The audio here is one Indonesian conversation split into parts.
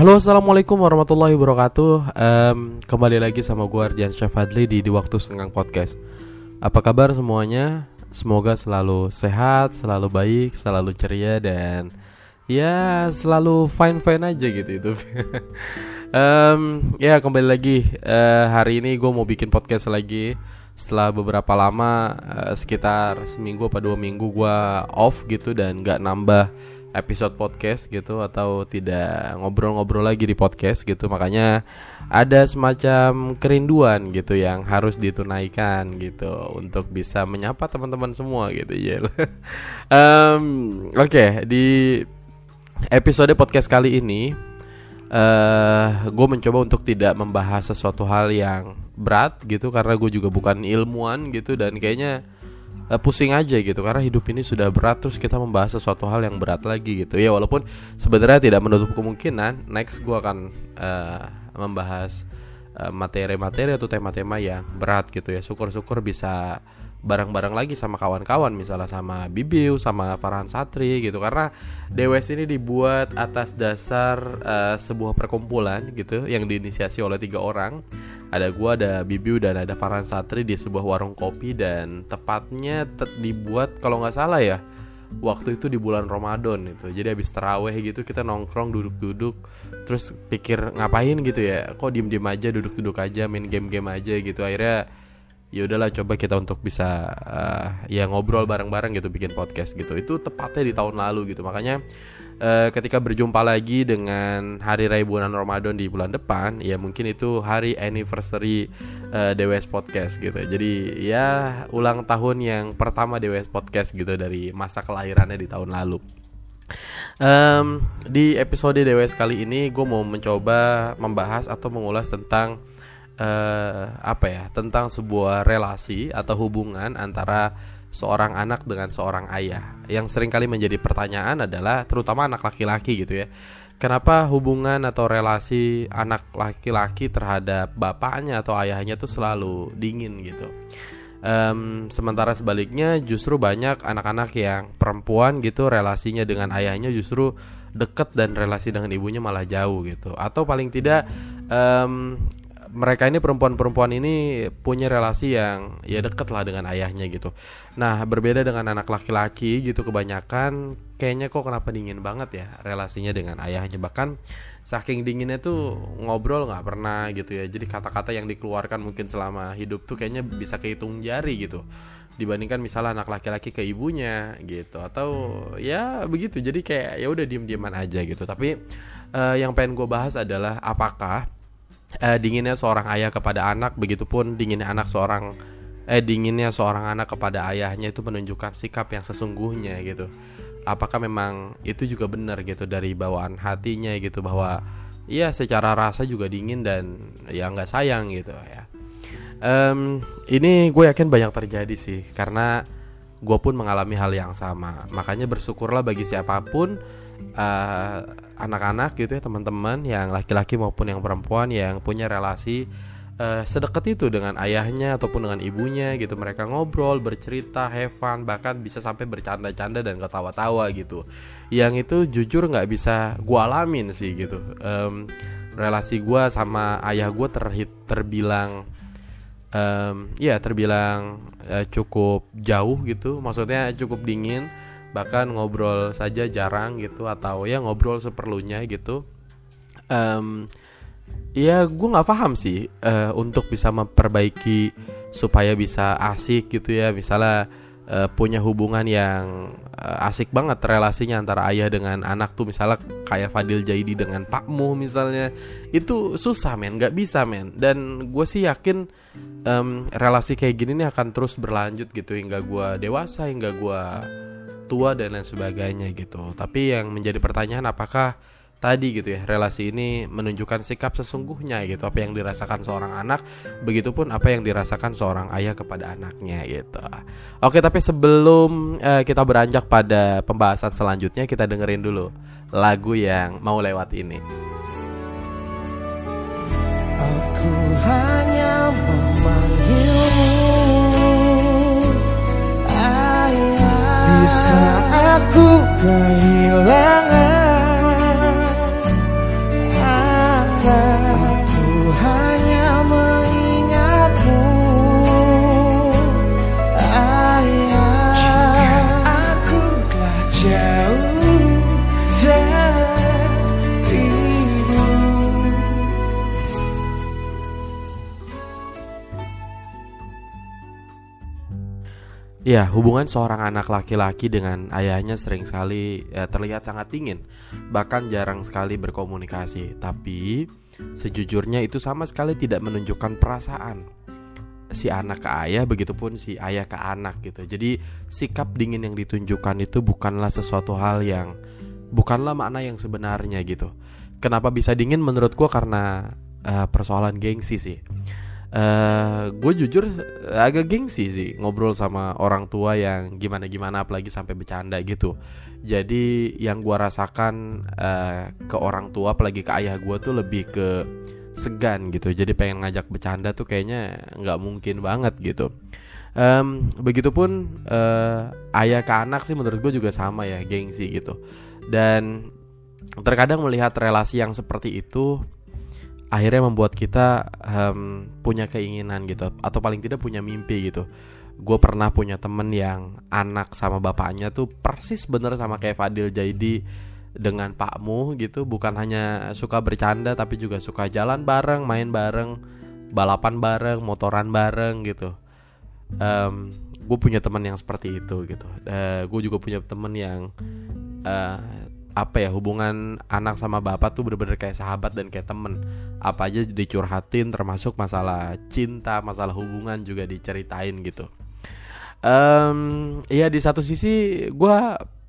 Halo assalamualaikum warahmatullahi wabarakatuh. Um, Kembali lagi sama gue Ardian Syafadli di, di Waktu Senggang Podcast. Apa kabar semuanya? Semoga selalu sehat, selalu baik, selalu ceria dan Ya selalu fine-fine aja gitu itu um, Ya kembali lagi. Uh, Hari ini gue mau bikin podcast lagi. Setelah beberapa lama uh, Sekitar seminggu apa dua minggu gue off gitu dan gak nambah episode podcast gitu atau tidak ngobrol-ngobrol lagi di podcast gitu. Makanya ada semacam kerinduan gitu yang harus ditunaikan gitu untuk bisa menyapa teman-teman semua gitu ya um, oke okay, di episode podcast kali ini uh, gue mencoba untuk tidak membahas sesuatu hal yang berat gitu karena gue juga bukan ilmuwan gitu dan kayaknya uh, pusing aja gitu karena hidup ini sudah berat terus kita membahas sesuatu hal yang berat lagi gitu. Ya walaupun sebenarnya tidak menutup kemungkinan next gue akan uh, membahas materi-materi uh, atau tema-tema yang berat gitu ya. Syukur-syukur bisa bareng-bareng lagi sama kawan-kawan misalnya sama Bibiu sama Farhan Satri gitu. Karena Dewes ini dibuat atas dasar uh, sebuah perkumpulan gitu yang diinisiasi oleh tiga orang. Ada gua ada Bibiu dan ada Farhan Satri di sebuah warung kopi. Dan tepatnya te dibuat kalau nggak salah ya waktu itu di bulan Ramadan itu. Jadi habis teraweh gitu kita nongkrong duduk-duduk terus pikir ngapain gitu ya kok diem-diem aja duduk-duduk aja main game-game aja gitu. Akhirnya ya udahlah coba kita untuk bisa uh, ya ngobrol bareng-bareng gitu bikin podcast gitu. Itu tepatnya di tahun lalu gitu. Makanya uh, ketika berjumpa lagi dengan hari raya bulan Ramadan di bulan depan ya mungkin itu hari anniversary uh, DWS podcast gitu. Jadi ya ulang tahun yang pertama DWS podcast gitu dari masa kelahirannya di tahun lalu. Um, di episode DWS kali ini gue mau mencoba membahas atau mengulas tentang uh, apa ya tentang sebuah relasi atau hubungan antara seorang anak dengan seorang ayah. Yang sering kali menjadi pertanyaan adalah terutama anak laki-laki gitu ya. Kenapa hubungan atau relasi anak laki-laki terhadap bapaknya atau ayahnya itu selalu dingin gitu. Um, sementara sebaliknya justru banyak anak-anak yang perempuan gitu relasinya dengan ayahnya justru deket dan relasi dengan ibunya malah jauh gitu. Atau paling tidak um, mereka ini perempuan-perempuan ini punya relasi yang ya deket lah dengan ayahnya gitu. Nah berbeda dengan anak laki-laki gitu kebanyakan kayaknya kok kenapa dingin banget ya relasinya dengan ayahnya. Bahkan saking dinginnya tuh ngobrol nggak pernah gitu ya. Jadi kata-kata yang dikeluarkan mungkin selama hidup tuh kayaknya bisa kehitung jari gitu. Dibandingkan misalnya anak laki-laki ke ibunya gitu. Atau ya begitu. Jadi kayak ya udah diem-dieman aja gitu. Tapi uh, yang pengen gue bahas adalah apakah uh, dinginnya seorang ayah kepada anak, begitupun dinginnya anak seorang eh dinginnya seorang anak kepada ayahnya itu menunjukkan sikap yang sesungguhnya gitu. Apakah memang itu juga benar gitu dari bawaan hatinya gitu bahwa ya secara rasa juga dingin dan ya nggak sayang gitu ya. Um, ini gue yakin banyak terjadi sih karena gue pun mengalami hal yang sama. Makanya bersyukurlah bagi siapa pun eh, anak-anak gitu ya teman-teman yang laki-laki maupun yang perempuan yang punya relasi uh, sedekat itu dengan ayahnya ataupun dengan ibunya gitu. Mereka ngobrol bercerita have fun bahkan bisa sampai bercanda-canda dan ketawa-tawa gitu. Yang itu jujur nggak bisa gue alamin sih gitu. Um, relasi gue sama ayah gue terhit terbilang um, ya terbilang uh, cukup jauh gitu. Maksudnya cukup dingin bahkan ngobrol saja jarang gitu atau ya ngobrol seperlunya gitu. Um, ya gue nggak paham sih uh, untuk bisa memperbaiki supaya bisa asik gitu ya. Misalnya uh, punya hubungan yang uh, asik banget relasinya antara ayah dengan anak tuh misalnya kayak Fadil Jaidi dengan Pak Mu misalnya itu susah men. Nggak bisa men. Dan gue sih yakin um, relasi kayak gini nih akan terus berlanjut gitu hingga gue dewasa hingga gue tua dan lain sebagainya gitu. Tapi yang menjadi pertanyaan apakah tadi gitu ya relasi ini menunjukkan sikap sesungguhnya gitu? Apa yang dirasakan seorang anak begitupun apa yang dirasakan seorang ayah kepada anaknya gitu. Oke tapi sebelum uh, kita beranjak pada pembahasan selanjutnya kita dengerin dulu lagu yang mau lewat ini saat ku kehilangan. arah Ya, hubungan seorang anak laki-laki dengan ayahnya sering sekali ya, terlihat sangat dingin, bahkan jarang sekali berkomunikasi. Tapi sejujurnya itu sama sekali tidak menunjukkan perasaan si anak ke ayah, begitupun si ayah ke anak gitu. Jadi sikap dingin yang ditunjukkan itu bukanlah sesuatu hal yang bukanlah makna yang sebenarnya gitu. Kenapa bisa dingin menurut gue karena uh, persoalan gengsi sih uh, eh, gue jujur agak gengsi sih ngobrol sama orang tua yang gimana gimana apalagi sampai bercanda gitu. Jadi yang gue rasakan uh, ke orang tua apalagi ke ayah gue tuh lebih ke segan gitu. Jadi pengen ngajak bercanda tuh kayaknya nggak mungkin banget gitu. Um, begitupun uh, ayah ke anak sih menurut gue juga sama ya gengsi gitu. Dan terkadang melihat relasi yang seperti itu akhirnya membuat kita um, punya keinginan gitu atau paling tidak punya mimpi gitu. Gue pernah punya temen yang anak sama bapaknya tuh persis bener sama kayak Fadil Jaidi dengan Pakmu gitu. Bukan hanya suka bercanda tapi juga suka jalan bareng main bareng balapan bareng motoran bareng gitu. Um, gue punya teman yang seperti itu gitu. Uh, gue juga punya temen yang uh, apa ya hubungan anak sama bapak tuh bener-bener kayak sahabat dan kayak temen. Apa aja dicurhatin termasuk masalah cinta masalah hubungan juga diceritain gitu. Um, ya di satu sisi gue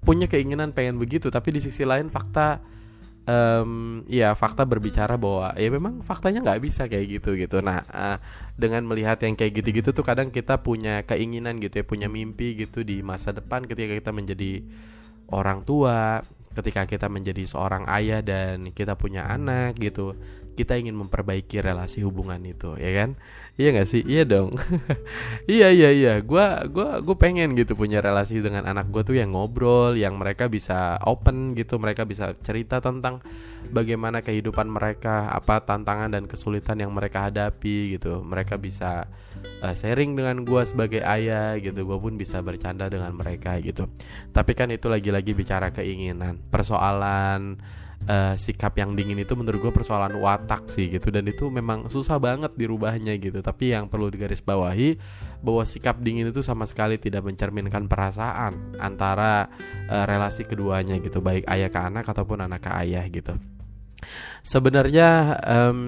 punya keinginan pengen begitu tapi di sisi lain fakta um, ya fakta berbicara bahwa ya memang faktanya nggak bisa kayak gitu gitu. Nah uh, dengan melihat yang kayak gitu-gitu tuh kadang kita punya keinginan gitu ya punya mimpi gitu di masa depan ketika kita menjadi orang tua ketika kita menjadi seorang ayah dan kita punya anak gitu kita ingin memperbaiki relasi hubungan itu ya kan iya gak sih? Iya dong. Iya iya iya. Gue gua gue pengen gitu punya relasi dengan anak gue tuh yang ngobrol yang mereka bisa open gitu mereka bisa cerita tentang bagaimana kehidupan mereka apa tantangan dan kesulitan yang mereka hadapi gitu. Mereka bisa uh, sharing dengan gue sebagai ayah gitu. Gue pun bisa bercanda dengan mereka gitu. Tapi kan itu lagi-lagi bicara keinginan persoalan uh, sikap yang dingin itu menurut gue persoalan watak sih gitu. Dan itu memang susah banget dirubahnya gitu. Tapi yang perlu digarisbawahi bahwa sikap dingin itu sama sekali tidak mencerminkan perasaan antara uh, relasi keduanya gitu. Baik ayah ke anak ataupun anak ke ayah gitu. Sebenarnya um,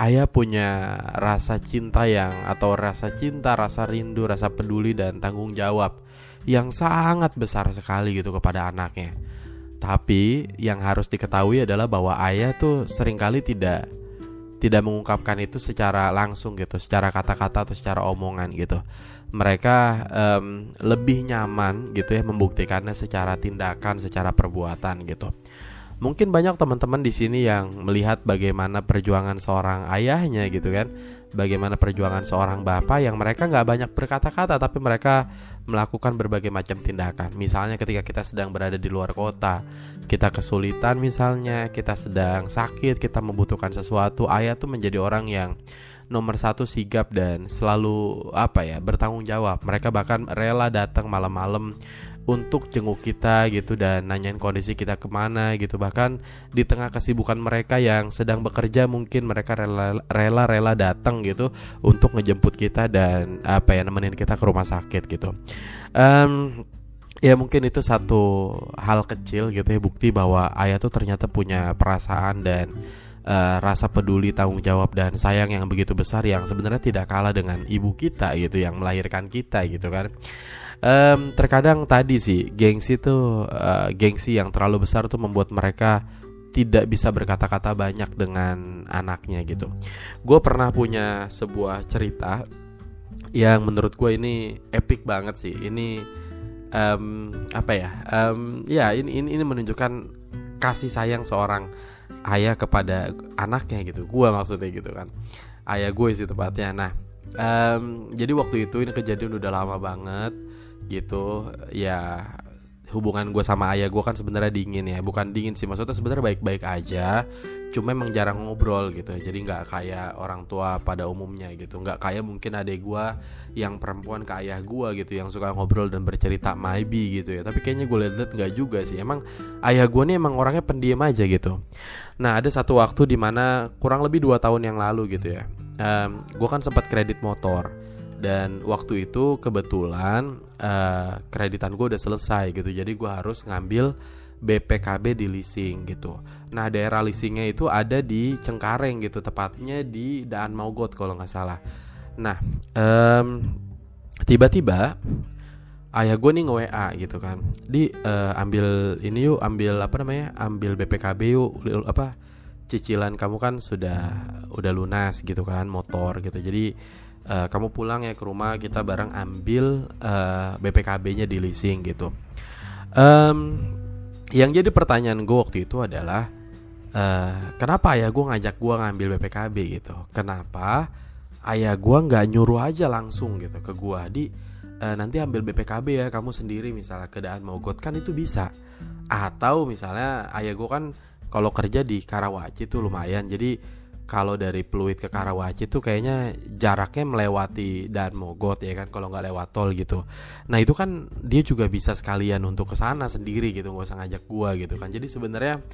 ayah punya rasa cinta yang atau rasa cinta, rasa rindu, rasa peduli dan tanggung jawab yang sangat besar sekali gitu kepada anaknya. Tapi yang harus diketahui adalah bahwa ayah tuh sering kali tidak tidak mengungkapkan itu secara langsung gitu, secara kata-kata atau secara omongan gitu. Mereka um, lebih nyaman gitu ya membuktikannya secara tindakan, secara perbuatan gitu. Mungkin banyak teman-teman di sini yang melihat bagaimana perjuangan seorang ayahnya gitu kan, bagaimana perjuangan seorang bapak yang mereka nggak banyak berkata-kata tapi mereka melakukan berbagai macam tindakan. Misalnya ketika kita sedang berada di luar kota, kita kesulitan misalnya, kita sedang sakit, kita membutuhkan sesuatu, ayah tuh menjadi orang yang nomor satu sigap dan selalu apa ya bertanggung jawab. Mereka bahkan rela datang malam-malam untuk jenguk kita gitu dan nanyain kondisi kita ke mana gitu. Bahkan di tengah kesibukan mereka yang sedang bekerja mungkin mereka rela rela rela datang gitu untuk ngejemput kita dan apa ya nemenin kita ke rumah sakit gitu. Um, ya mungkin itu satu hal kecil gitu ya bukti bahwa ayah tuh ternyata punya perasaan dan uh, rasa peduli tanggung jawab dan sayang yang begitu besar yang sebenarnya tidak kalah dengan ibu kita gitu yang melahirkan kita gitu kan um, terkadang tadi sih gengsi tuh uh, gengsi yang terlalu besar tuh membuat mereka tidak bisa berkata-kata banyak dengan anaknya gitu. Gue pernah punya sebuah cerita yang menurut gue ini epic banget sih. Ini um, apa ya? Um, ya ini, ini ini menunjukkan kasih sayang seorang ayah kepada anaknya gitu. Gue maksudnya gitu kan. Ayah gue sih tepatnya. Nah, um, jadi waktu itu ini kejadian udah lama banget gitu. Ya hubungan gue sama ayah gue kan sebenarnya dingin ya. Bukan dingin sih maksudnya sebenarnya baik-baik aja. Cuma emang jarang ngobrol gitu. Jadi nggak kayak orang tua pada umumnya gitu. Nggak kayak mungkin adek gue yang perempuan ke ayah gue gitu yang suka ngobrol dan bercerita maybe gitu ya. Tapi kayaknya gue lihat-lihat nggak juga sih. Emang ayah gue nih emang orangnya pendiam aja gitu. Nah ada satu waktu di mana kurang lebih dua tahun yang lalu gitu ya. Um, gue kan sempat kredit motor dan waktu itu kebetulan uh, kreditan gue udah selesai gitu jadi gue harus ngambil BPKB di leasing gitu. Nah daerah leasingnya itu ada di Cengkareng gitu, tepatnya di Daan Mogot kalau nggak salah. Nah um, tiba-tiba ayah gue nih nge WA gitu kan, di uh, ambil ini yuk, ambil apa namanya, ambil BPKB yuk, apa cicilan kamu kan sudah udah lunas gitu kan, motor gitu. Jadi uh, kamu pulang ya ke rumah kita bareng ambil uh, BPKB-nya di leasing gitu. Um, yang jadi pertanyaan gue waktu itu adalah uh, kenapa ayah gue ngajak gue ngambil BPKB gitu? Kenapa ayah gue nggak nyuruh aja langsung gitu ke gue di uh, nanti ambil BPKB ya kamu sendiri misalnya keadaan got kan itu bisa. Atau misalnya ayah gue kan kalau kerja di Karawaci tuh lumayan jadi kalau dari Pluit ke Karawaci tuh kayaknya jaraknya melewati dan Mogot ya kan kalau nggak lewat tol gitu. Nah itu kan dia juga bisa sekalian untuk ke sana sendiri gitu nggak usah ngajak gua gitu kan. Jadi sebenarnya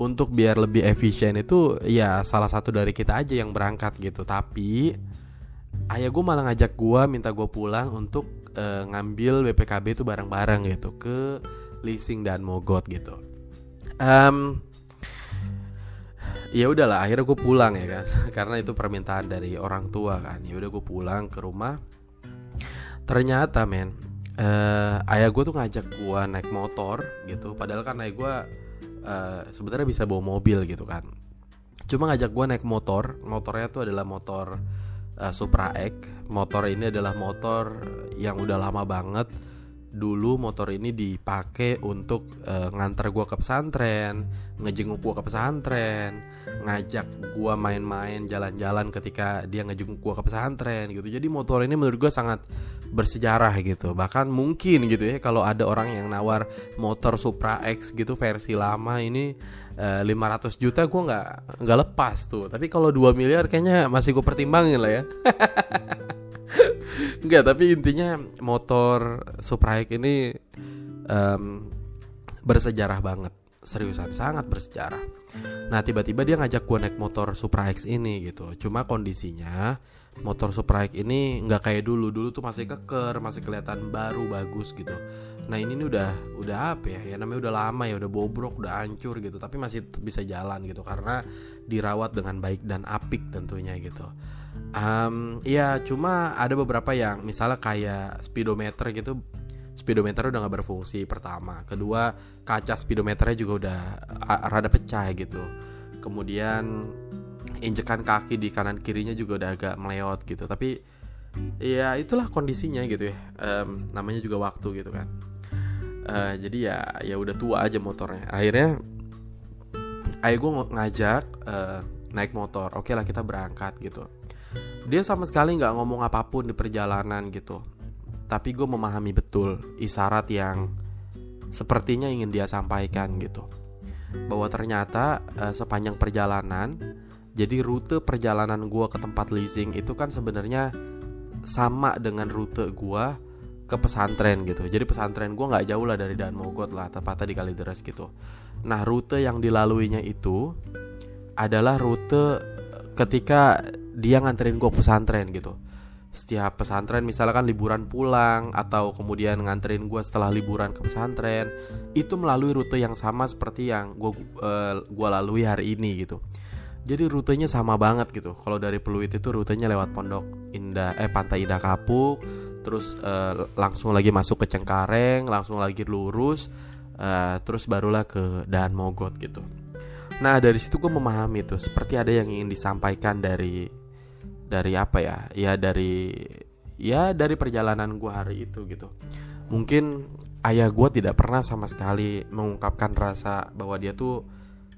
untuk biar lebih efisien itu ya salah satu dari kita aja yang berangkat gitu. Tapi ayah gue malah ngajak gua minta gue pulang untuk uh, ngambil BPKB itu bareng-bareng gitu ke leasing dan Mogot gitu. Um, ya udahlah akhirnya gue pulang ya kan. Karena itu permintaan dari orang tua kan. Ya udah gue pulang ke rumah. Ternyata men uh, ayah gue tuh ngajak gue naik motor gitu. Padahal kan ayah gue uh, sebenarnya bisa bawa mobil gitu kan. Cuma ngajak gue naik motor. Motornya tuh adalah motor uh, Supra X. Motor ini adalah motor yang udah lama banget dulu motor ini dipakai untuk uh, nganter gue ke pesantren, ngejenguk gue ke pesantren, ngajak gue main-main jalan-jalan ketika dia ngejenguk gue ke pesantren gitu. Jadi motor ini menurut gue sangat bersejarah gitu. Bahkan mungkin gitu ya kalau ada orang yang nawar motor Supra X gitu versi lama ini uh, eh, 500 juta gue nggak nggak lepas tuh. Tapi kalau 2 miliar kayaknya masih gue pertimbangin lah ya. Enggak, tapi intinya motor Supra X ini um, bersejarah banget, seriusan sangat bersejarah. Nah, tiba-tiba dia ngajak gue naik motor Supra X ini gitu. Cuma kondisinya motor Supra X ini nggak kayak dulu. Dulu tuh masih keker, masih kelihatan baru, bagus gitu. Nah, ini nih udah udah apa ya? Ya namanya udah lama ya, udah bobrok, udah hancur gitu, tapi masih bisa jalan gitu karena dirawat dengan baik dan apik tentunya gitu. Um, ya cuma ada beberapa yang misalnya kayak speedometer gitu. Speedometer udah nggak berfungsi pertama. Kedua kaca speedometernya juga udah rada pecah gitu. Kemudian injekan kaki di kanan kirinya juga udah agak meleot gitu. Tapi ya itulah kondisinya gitu ya. Um, namanya juga waktu gitu kan. Uh, jadi ya ya udah tua aja motornya. Akhirnya ayah gue ngajak uh, naik motor. Oke okay lah kita berangkat gitu dia sama sekali nggak ngomong apa pun di perjalanan gitu. Tapi gue memahami betul isyarat yang sepertinya ingin dia sampaikan gitu. Bahwa ternyata uh, sepanjang perjalanan jadi rute perjalanan gue ke tempat leasing itu kan sebenarnya sama dengan rute gue ke pesantren gitu. Jadi pesantren gue nggak jauh lah dari Dan Mogot lah tepatnya di Kalideres gitu. Nah rute yang dilaluinya itu adalah rute ketika dia nganterin gue pesantren gitu. Setiap pesantren misalkan liburan pulang atau kemudian nganterin gue setelah liburan ke pesantren itu melalui rute yang sama seperti yang gue uh, lalui hari ini gitu. Jadi rutenya sama banget gitu. Kalau dari Peluit itu rutenya lewat Pondok Indah eh Pantai Indah Kapuk terus uh, langsung lagi masuk ke Cengkareng langsung lagi lurus uh, terus barulah ke Dan Mogot gitu nah dari situ gue memahami tuh seperti ada yang ingin disampaikan dari dari apa ya? Ya dari ya dari perjalanan gue hari itu gitu. Mungkin ayah gue tidak pernah sama sekali mengungkapkan rasa bahwa dia tuh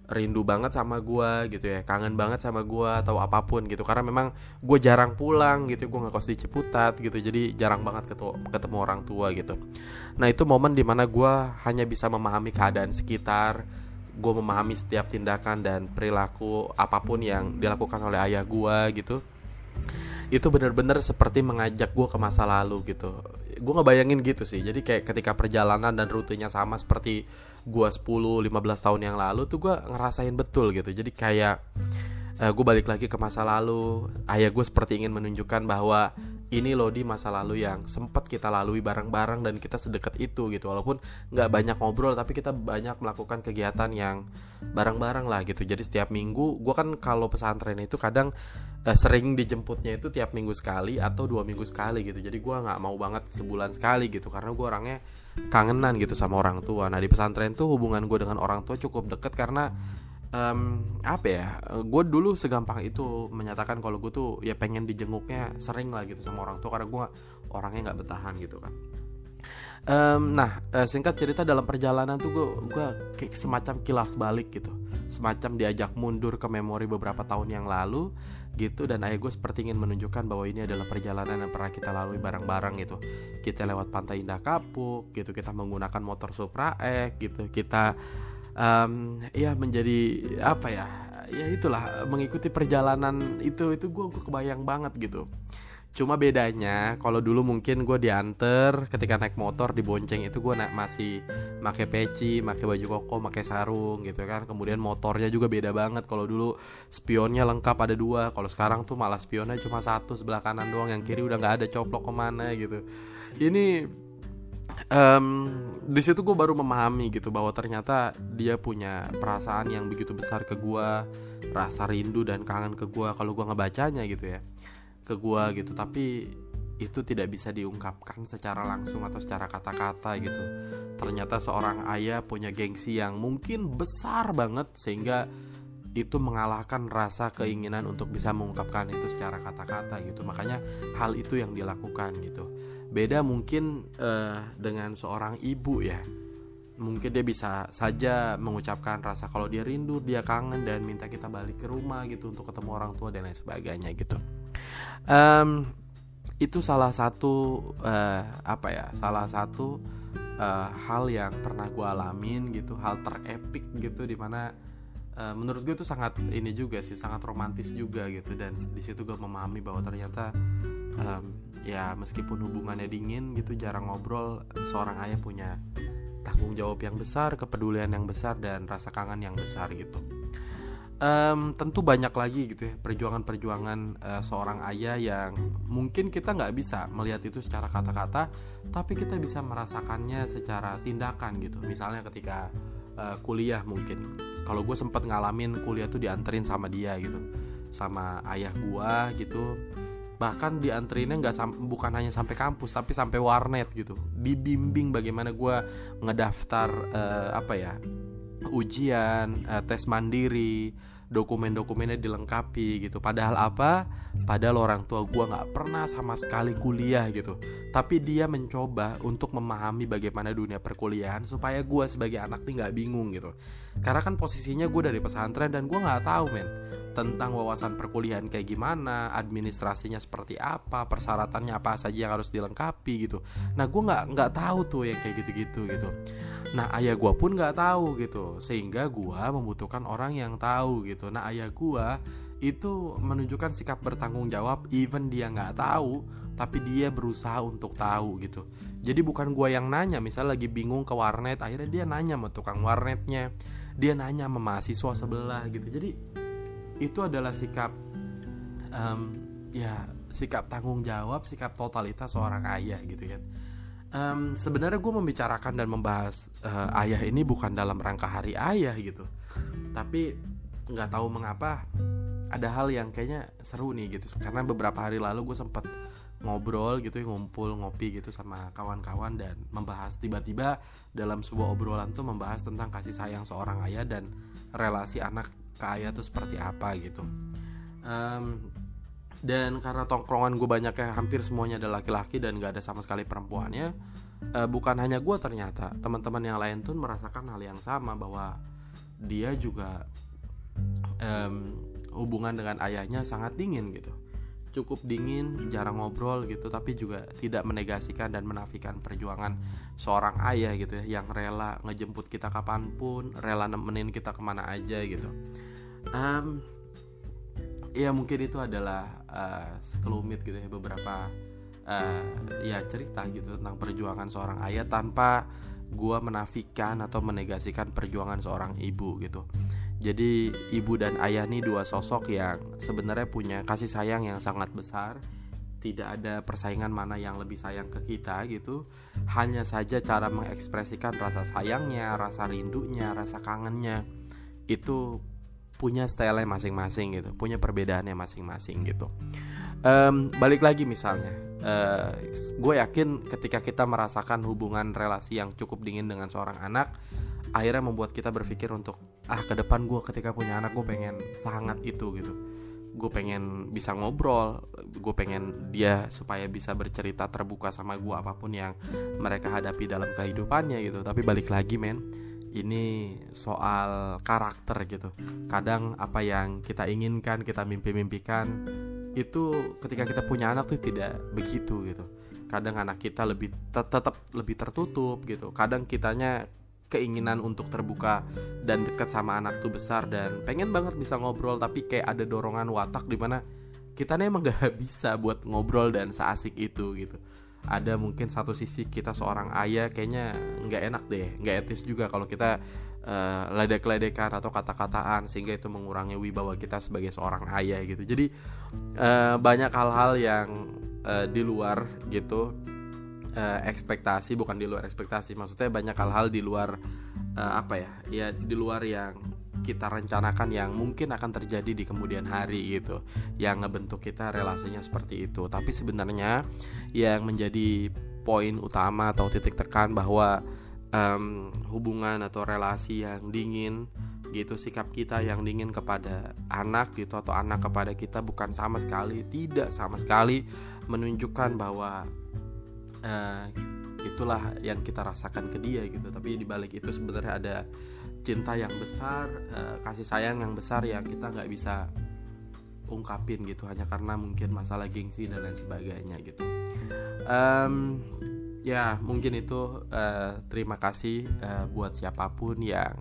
rindu banget sama gue gitu ya kangen banget sama gue atau apa pun gitu. Karena memang gue jarang pulang gitu gue nggak kos di Ciputat gitu jadi jarang banget ketemu, ketemu orang tua gitu. Nah itu momen di mana gue hanya bisa memahami keadaan sekitar gue memahami setiap tindakan dan perilaku apa pun yang dilakukan oleh ayah gue gitu itu bener-bener seperti mengajak gue ke masa lalu gitu. Gue ngebayangin gitu sih. Jadi kayak ketika perjalanan dan rutenya sama seperti gue 10-15 tahun yang lalu tuh gue ngerasain betul gitu. Jadi kayak uh, eh, gue balik lagi ke masa lalu. Ayah gue seperti ingin menunjukkan bahwa ini loh di masa lalu yang sempat kita lalui bareng-bareng dan kita sedekat itu gitu. Walaupun nggak banyak ngobrol tapi kita banyak melakukan kegiatan yang bareng-bareng lah gitu. Jadi setiap minggu gue kan kalau pesantren itu kadang uh, sering dijemputnya itu tiap minggu sekali atau dua minggu sekali gitu. Jadi gue nggak mau banget sebulan sekali gitu karena gue orangnya kangenan gitu sama orang tua. Nah di pesantren tuh hubungan gue dengan orang tua cukup deket karena um, apa ya gue dulu segampang itu menyatakan kalau gue tuh ya pengen dijenguknya sering lah gitu sama orang tua karena gue orangnya nggak bertahan gitu kan. Um, nah uh, singkat cerita dalam perjalanan tuh gue gue kayak semacam kilas balik gitu. Semacam diajak mundur ke memori beberapa tahun yang lalu gitu dan ayah gue seperti ingin menunjukkan bahwa ini adalah perjalanan yang pernah kita lalui bareng-bareng gitu. Kita lewat pantai Indah Kapuk gitu kita menggunakan motor Supra X gitu kita um, ya menjadi apa ya ya itulah mengikuti perjalanan itu itu gue kebayang banget gitu. Cuma bedanya kalau dulu mungkin gue diantar ketika naik motor di bonceng itu gue masih pakai peci pakai baju koko pakai sarung gitu kan. Kemudian motornya juga beda banget. Kalau dulu spionnya lengkap ada dua kalau sekarang tuh malah spionnya cuma satu sebelah kanan doang yang kiri udah nggak ada coplok ke mana gitu. Ini um, di situ gue baru memahami gitu bahwa ternyata dia punya perasaan yang begitu besar ke gue rasa rindu dan kangen ke gue kalau gue ngebacanya gitu ya ke gue gitu. Tapi itu tidak bisa diungkapkan secara langsung atau secara kata-kata gitu. Ternyata seorang ayah punya gengsi yang mungkin besar banget sehingga itu mengalahkan rasa keinginan untuk bisa mengungkapkan itu secara kata-kata gitu. Makanya hal itu yang dilakukan gitu beda mungkin uh, dengan seorang ibu ya. Mungkin dia bisa saja mengucapkan rasa kalau dia rindu dia kangen dan minta kita balik ke rumah gitu untuk ketemu orang tua dan lain sebagainya gitu. Um, itu salah satu uh, apa ya salah satu uh, hal yang pernah gue alamin gitu hal terepik gitu di mana uh, menurut gue itu sangat ini juga sih sangat romantis juga gitu. Dan di situ gue memahami bahwa ternyata um, ya meskipun hubungannya dingin gitu jarang ngobrol seorang ayah punya tanggung jawab yang besar kepedulian yang besar dan rasa kangen yang besar gitu. Um, tentu banyak lagi gitu ya perjuangan-perjuangan uh, seorang ayah yang mungkin kita nggak bisa melihat itu secara kata-kata tapi kita bisa merasakannya secara tindakan gitu. Misalnya ketika uh, kuliah mungkin. Kalau gue sempat ngalamin kuliah tuh dianterin sama dia gitu sama ayah gue gitu bahkan dianterinnya nggak bukan hanya sampai kampus tapi sampai warnet gitu. Dibimbing bagaimana gue ngedaftar uh, apa ya ujian uh, tes mandiri dokumen-dokumennya dilengkapi gitu. Padahal apa? Padahal orang tua gue nggak pernah sama sekali kuliah gitu. Tapi dia mencoba untuk memahami bagaimana dunia perkuliahan supaya gue sebagai anak nih nggak bingung gitu karena kan posisinya gue dari pesantren dan gue nggak tahu men tentang wawasan perkuliahan kayak gimana administrasinya seperti apa persyaratannya apa saja yang harus dilengkapi gitu. Nah gue nggak nggak tahu tuh yang kayak gitu-gitu gitu. Nah ayah gue pun nggak tahu gitu. Sehingga gue membutuhkan orang yang tahu gitu. Nah ayah gue itu menunjukkan sikap bertanggung jawab even dia nggak tahu tapi dia berusaha untuk tahu gitu. Jadi bukan gue yang nanya misal lagi bingung ke warnet akhirnya dia nanya sama tukang warnetnya dia nanya sama mahasiswa sebelah gitu. Jadi itu adalah sikap um, ya sikap tanggung jawab sikap totalitas seorang ayah gitu kan. Um, sebenarnya gue membicarakan dan membahas uh, ayah ini bukan dalam rangka hari ayah gitu. Tapi nggak tahu mengapa ada hal yang kayaknya seru nih gitu. Karena beberapa hari lalu gue sempat ngobrol gitu ngumpul ngopi gitu sama kawan-kawan dan membahas. Tiba-tiba dalam sebuah obrolan tuh membahas tentang kasih sayang seorang ayah dan relasi anak ke ayah tuh seperti apa gitu. Um, dan karena tongkrongan gue banyak ya hampir semuanya ada laki-laki dan gak ada sama sekali perempuannya uh, bukan hanya gue ternyata teman-teman yang lain tuh merasakan hal yang sama bahwa dia juga um, hubungan dengan ayahnya sangat dingin gitu cukup dingin, jarang ngobrol gitu, tapi juga tidak menegasikan dan menafikan perjuangan seorang ayah gitu ya, yang rela ngejemput kita kapan pun, rela nemenin kita ke mana aja gitu. Um, ya mungkin itu adalah uh, sekelumit gitu ya beberapa uh, ya cerita gitu tentang perjuangan seorang ayah tanpa gua menafikan atau menegasikan perjuangan seorang ibu gitu. Jadi ibu dan ayah nih dua sosok yang sebenarnya punya kasih sayang yang sangat besar. tidak ada persaingan mana yang lebih sayang ke kita gitu. Hanya saja cara mengekspresikan rasa sayangnya rasa rindunya rasa kangennya itu punya style masing-masing gitu. Punya perbedaannya masing-masing gitu. Um, balik lagi misalnya uh, gue yakin ketika kita merasakan hubungan relasi yang cukup dingin dengan seorang anak akhirnya membuat kita berpikir untuk ah ke depan gue ketika punya anak gue pengen sangat itu gitu. Gue pengen bisa ngobrol gue pengen dia supaya bisa bercerita terbuka sama gue apa pun yang mereka hadapi dalam kehidupannya gitu. Tapi balik lagi men ini soal karakter gitu. Kadang apa yang kita inginkan kita mimpi-mimpikan itu ketika kita punya anak tuh tidak begitu gitu. Kadang anak kita lebih tetap lebih tertutup gitu. Kadang kitanya keinginan untuk terbuka dan dekat sama anak tuh besar dan pengen banget bisa ngobrol tapi kayak ada dorongan watak di mana kita nih emang gak bisa buat ngobrol dan seasik itu gitu ada mungkin satu sisi kita seorang ayah kayaknya nggak enak deh nggak etis juga kalau kita uh, ledek-ledekan atau kata-kataan sehingga itu mengurangi wibawa kita sebagai seorang ayah gitu. Jadi uh, banyak hal-hal yang uh, di luar gitu uh, ekspektasi bukan di luar ekspektasi maksudnya banyak hal-hal di luar uh, apa ya ya di luar yang kita rencanakan yang mungkin akan terjadi di kemudian hari gitu. Yang ngebentuk kita relasinya seperti itu. Tapi sebenarnya yang menjadi poin utama atau titik tekan bahwa um, hubungan atau relasi yang dingin gitu sikap kita yang dingin kepada anak gitu atau anak kepada kita bukan sama sekali tidak sama sekali menunjukkan bahwa uh, itulah yang kita rasakan ke dia gitu. Tapi di balik itu sebenarnya ada cinta yang besar uh, kasih sayang yang besar yang kita nggak bisa ungkapin gitu hanya karena mungkin masalah gengsi dan lain sebagainya gitu. Um, ya mungkin itu uh, terima kasih uh, buat siapa pun yang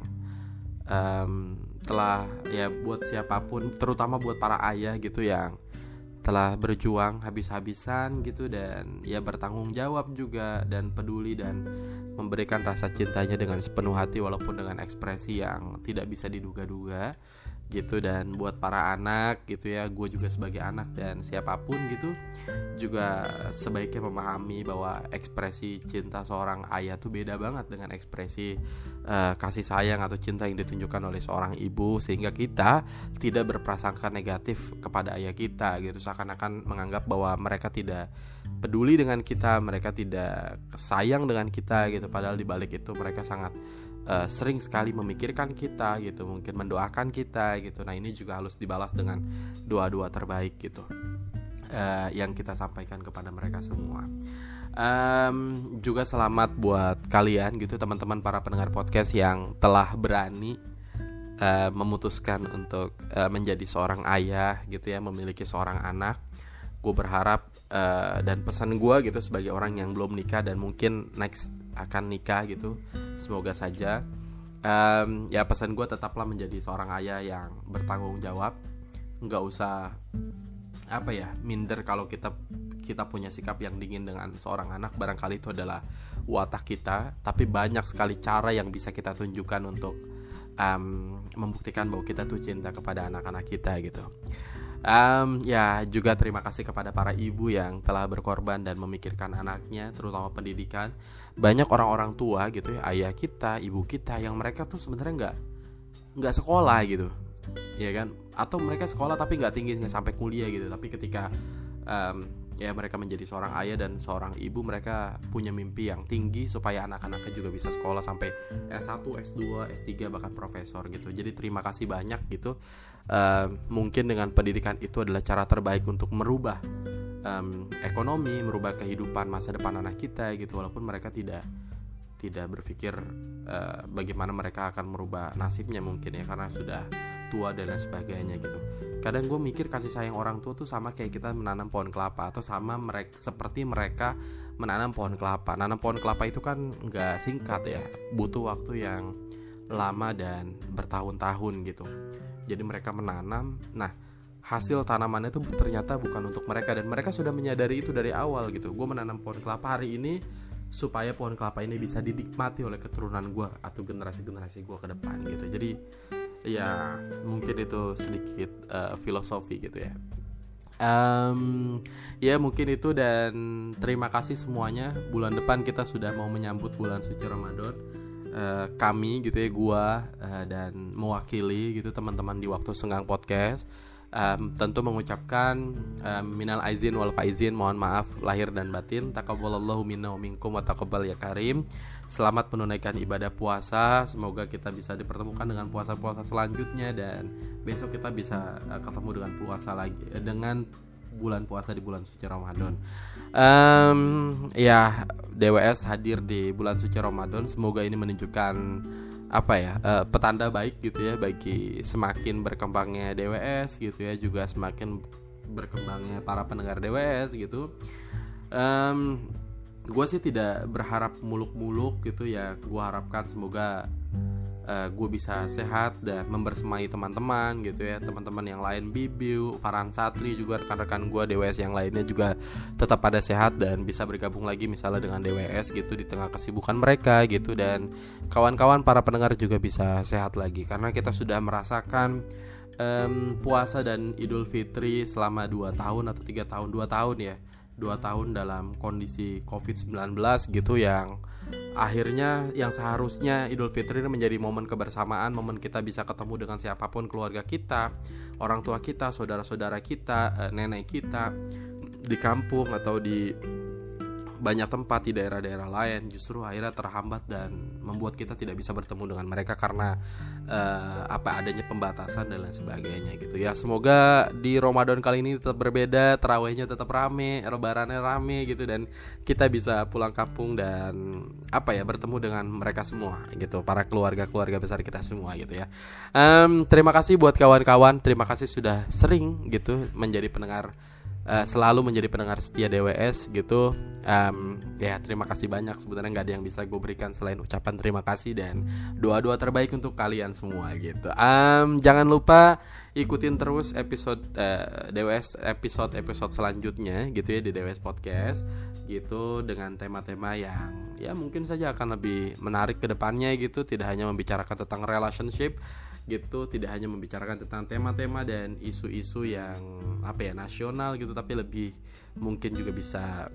um, telah ya buat siapa pun terutama buat para ayah gitu yang telah berjuang habis-habisan gitu dan ya bertanggung jawab juga dan peduli dan memberikan rasa cintanya dengan sepenuh hati walaupun dengan ekspresi yang tidak bisa diduga-duga gitu dan buat para anak gitu ya gue juga sebagai anak dan siapa pun gitu juga sebaiknya memahami bahwa ekspresi cinta seorang ayah tuh beda banget dengan ekspresi uh, kasih sayang atau cinta yang ditunjukkan oleh seorang ibu sehingga kita tidak berprasangka negatif kepada ayah kita gitu. Seakan-akan menganggap bahwa mereka tidak peduli dengan kita mereka tidak sayang dengan kita gitu. Padahal di balik itu mereka sangat uh, sering sekali memikirkan kita gitu mungkin mendoakan kita gitu. Nah ini juga harus dibalas dengan doa-doa terbaik gitu uh, yang kita sampaikan kepada mereka semua. Um, juga selamat buat kalian gitu teman-teman para pendengar podcast yang telah berani uh, memutuskan untuk uh, menjadi seorang ayah gitu ya memiliki seorang anak. Gue berharap uh, dan pesan gue gitu sebagai orang yang belum nikah dan mungkin next akan nikah gitu semoga saja. Um, ya pesan gue tetaplah menjadi seorang ayah yang bertanggung jawab. Nggak usah apa ya minder kalau kita kita punya sikap yang dingin dengan seorang anak. Barangkali itu adalah watak kita tapi banyak sekali cara yang bisa kita tunjukkan untuk um, membuktikan bahwa kita tuh cinta kepada anak-anak kita gitu. Um, ya juga terima kasih kepada para ibu yang telah berkorban dan memikirkan anaknya, terutama pendidikan. Banyak orang-orang tua gitu ya, ayah kita, ibu kita yang mereka tuh sebenarnya nggak nggak sekolah gitu, ya kan? Atau mereka sekolah tapi nggak tinggi nggak sampai kuliah gitu. Tapi ketika um, ya mereka menjadi seorang ayah dan seorang ibu mereka punya mimpi yang tinggi supaya anak-anaknya juga bisa sekolah sampai S1, S2, S3 bahkan profesor gitu. Jadi terima kasih banyak gitu. Uh, mungkin dengan pendidikan itu adalah cara terbaik untuk merubah um, ekonomi, merubah kehidupan masa depan anak kita gitu walaupun mereka tidak tidak berpikir uh, bagaimana mereka akan merubah nasibnya mungkin ya karena sudah tua dan lain sebagainya gitu. Kadang gue mikir kasih sayang orang tua tuh sama kayak kita menanam pohon kelapa atau sama mereka seperti mereka menanam pohon kelapa. Nanam pohon kelapa itu kan nggak singkat ya butuh waktu yang lama dan bertahun-tahun gitu. Jadi mereka menanam. Nah hasil tanamannya itu ternyata bukan untuk mereka dan mereka sudah menyadari itu dari awal gitu. Gue menanam pohon kelapa hari ini supaya pohon kelapa ini bisa dinikmati oleh keturunan gue atau generasi-generasi gue ke depan gitu. Jadi ya mungkin itu sedikit uh, filosofi gitu ya. Um, ya mungkin itu dan terima kasih semuanya. Bulan depan kita sudah mau menyambut bulan suci Ramadan. Uh, kami gitu ya gua uh, dan mewakili gitu teman-teman di waktu senggang podcast um, tentu mengucapkan um, minal aizin wal faizin mohon maaf lahir dan batin takabbalallahu minna wa minkum wa taqabbal ya karim selamat menunaikan ibadah puasa semoga kita bisa dipertemukan dengan puasa-puasa selanjutnya dan besok kita bisa uh, ketemu dengan puasa lagi dengan bulan puasa di bulan suci Ramadan. Um, ya DWS hadir di bulan suci Ramadan. Semoga ini menunjukkan apa ya uh, petanda baik gitu ya bagi semakin berkembangnya DWS gitu ya juga semakin berkembangnya para pendengar DWS gitu. Um, gue sih tidak berharap muluk-muluk gitu ya. Gue harapkan semoga uh, eh, gue bisa sehat dan membersamai teman-teman gitu ya. Teman-teman yang lain Bibiu, Farhan Satri juga rekan-rekan gue DWS yang lainnya juga tetap pada sehat dan bisa bergabung lagi misalnya dengan DWS gitu di tengah kesibukan mereka gitu. Dan kawan-kawan para pendengar juga bisa sehat lagi karena kita sudah merasakan um, puasa dan Idul Fitri selama 2 tahun atau tiga tahun 2 tahun ya dua tahun dalam kondisi COVID-19 gitu yang akhirnya yang seharusnya Idul Fitri ini menjadi momen kebersamaan, momen kita bisa ketemu dengan siapa pun keluarga kita, orang tua kita, saudara-saudara kita, eh, nenek kita di kampung atau di banyak tempat di daerah-daerah lain justru akhirnya terhambat dan membuat kita tidak bisa bertemu dengan mereka karena uh, apa adanya pembatasan dan lain sebagainya gitu ya. Semoga di Ramadan kali ini tetap berbeda terawihnya tetap rame lebarannya rame gitu dan kita bisa pulang kampung dan apa ya bertemu dengan mereka semua gitu para keluarga keluarga besar kita semua gitu ya. Um, terima kasih buat kawan-kawan terima kasih sudah sering gitu menjadi pendengar uh, selalu menjadi pendengar setia DWS gitu. Um, ya terima kasih banyak. Sebenarnya nggak ada yang bisa gue berikan selain ucapan terima kasih dan doa-doa terbaik untuk kalian semua gitu. Um, jangan lupa ikutin terus episode uh, eh, DWS episode episode selanjutnya gitu ya di DWS podcast gitu dengan tema-tema yang ya mungkin saja akan lebih menarik ke depannya gitu. Tidak hanya membicarakan tentang relationship gitu tidak hanya membicarakan tentang tema-tema dan isu-isu yang apa ya nasional gitu tapi lebih mungkin juga bisa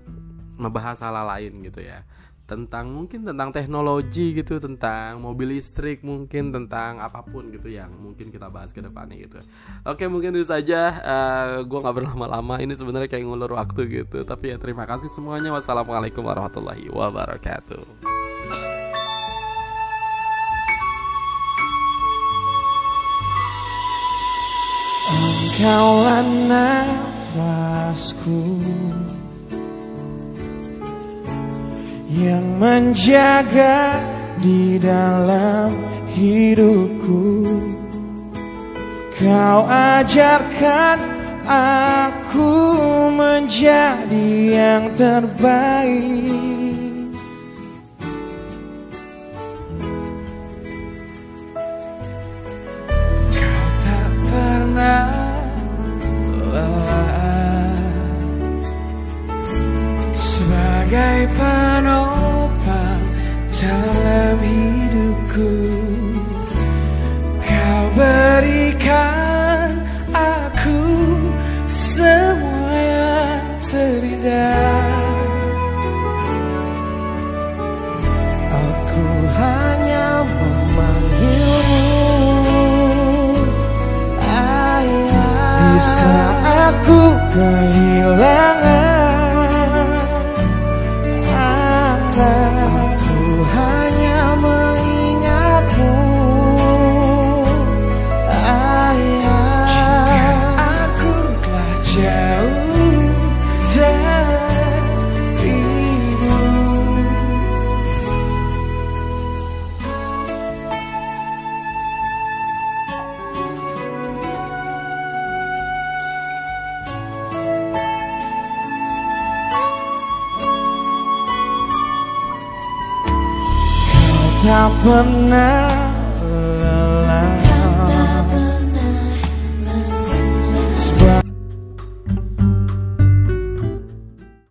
membahas hal, -hal lain gitu ya. Tentang mungkin tentang teknologi gitu tentang mobil listrik mungkin tentang apa pun gitu yang mungkin kita bahas ke depannya gitu. Oke mungkin itu saja. Uh, eh, gue nggak berlama-lama ini sebenarnya kayak ngulur waktu gitu. Tapi ya terima kasih semuanya. Wassalamualaikum warahmatullahi wabarakatuh Engkaulah nafasku Yang menjaga di dalam hidupku. Kau ajarkan aku menjadi yang terbaik sebagai penopang dalam hidupku. Kau berikan aku semua yang terindah. Aku hanya memanggilmu. Ayah Di saat ku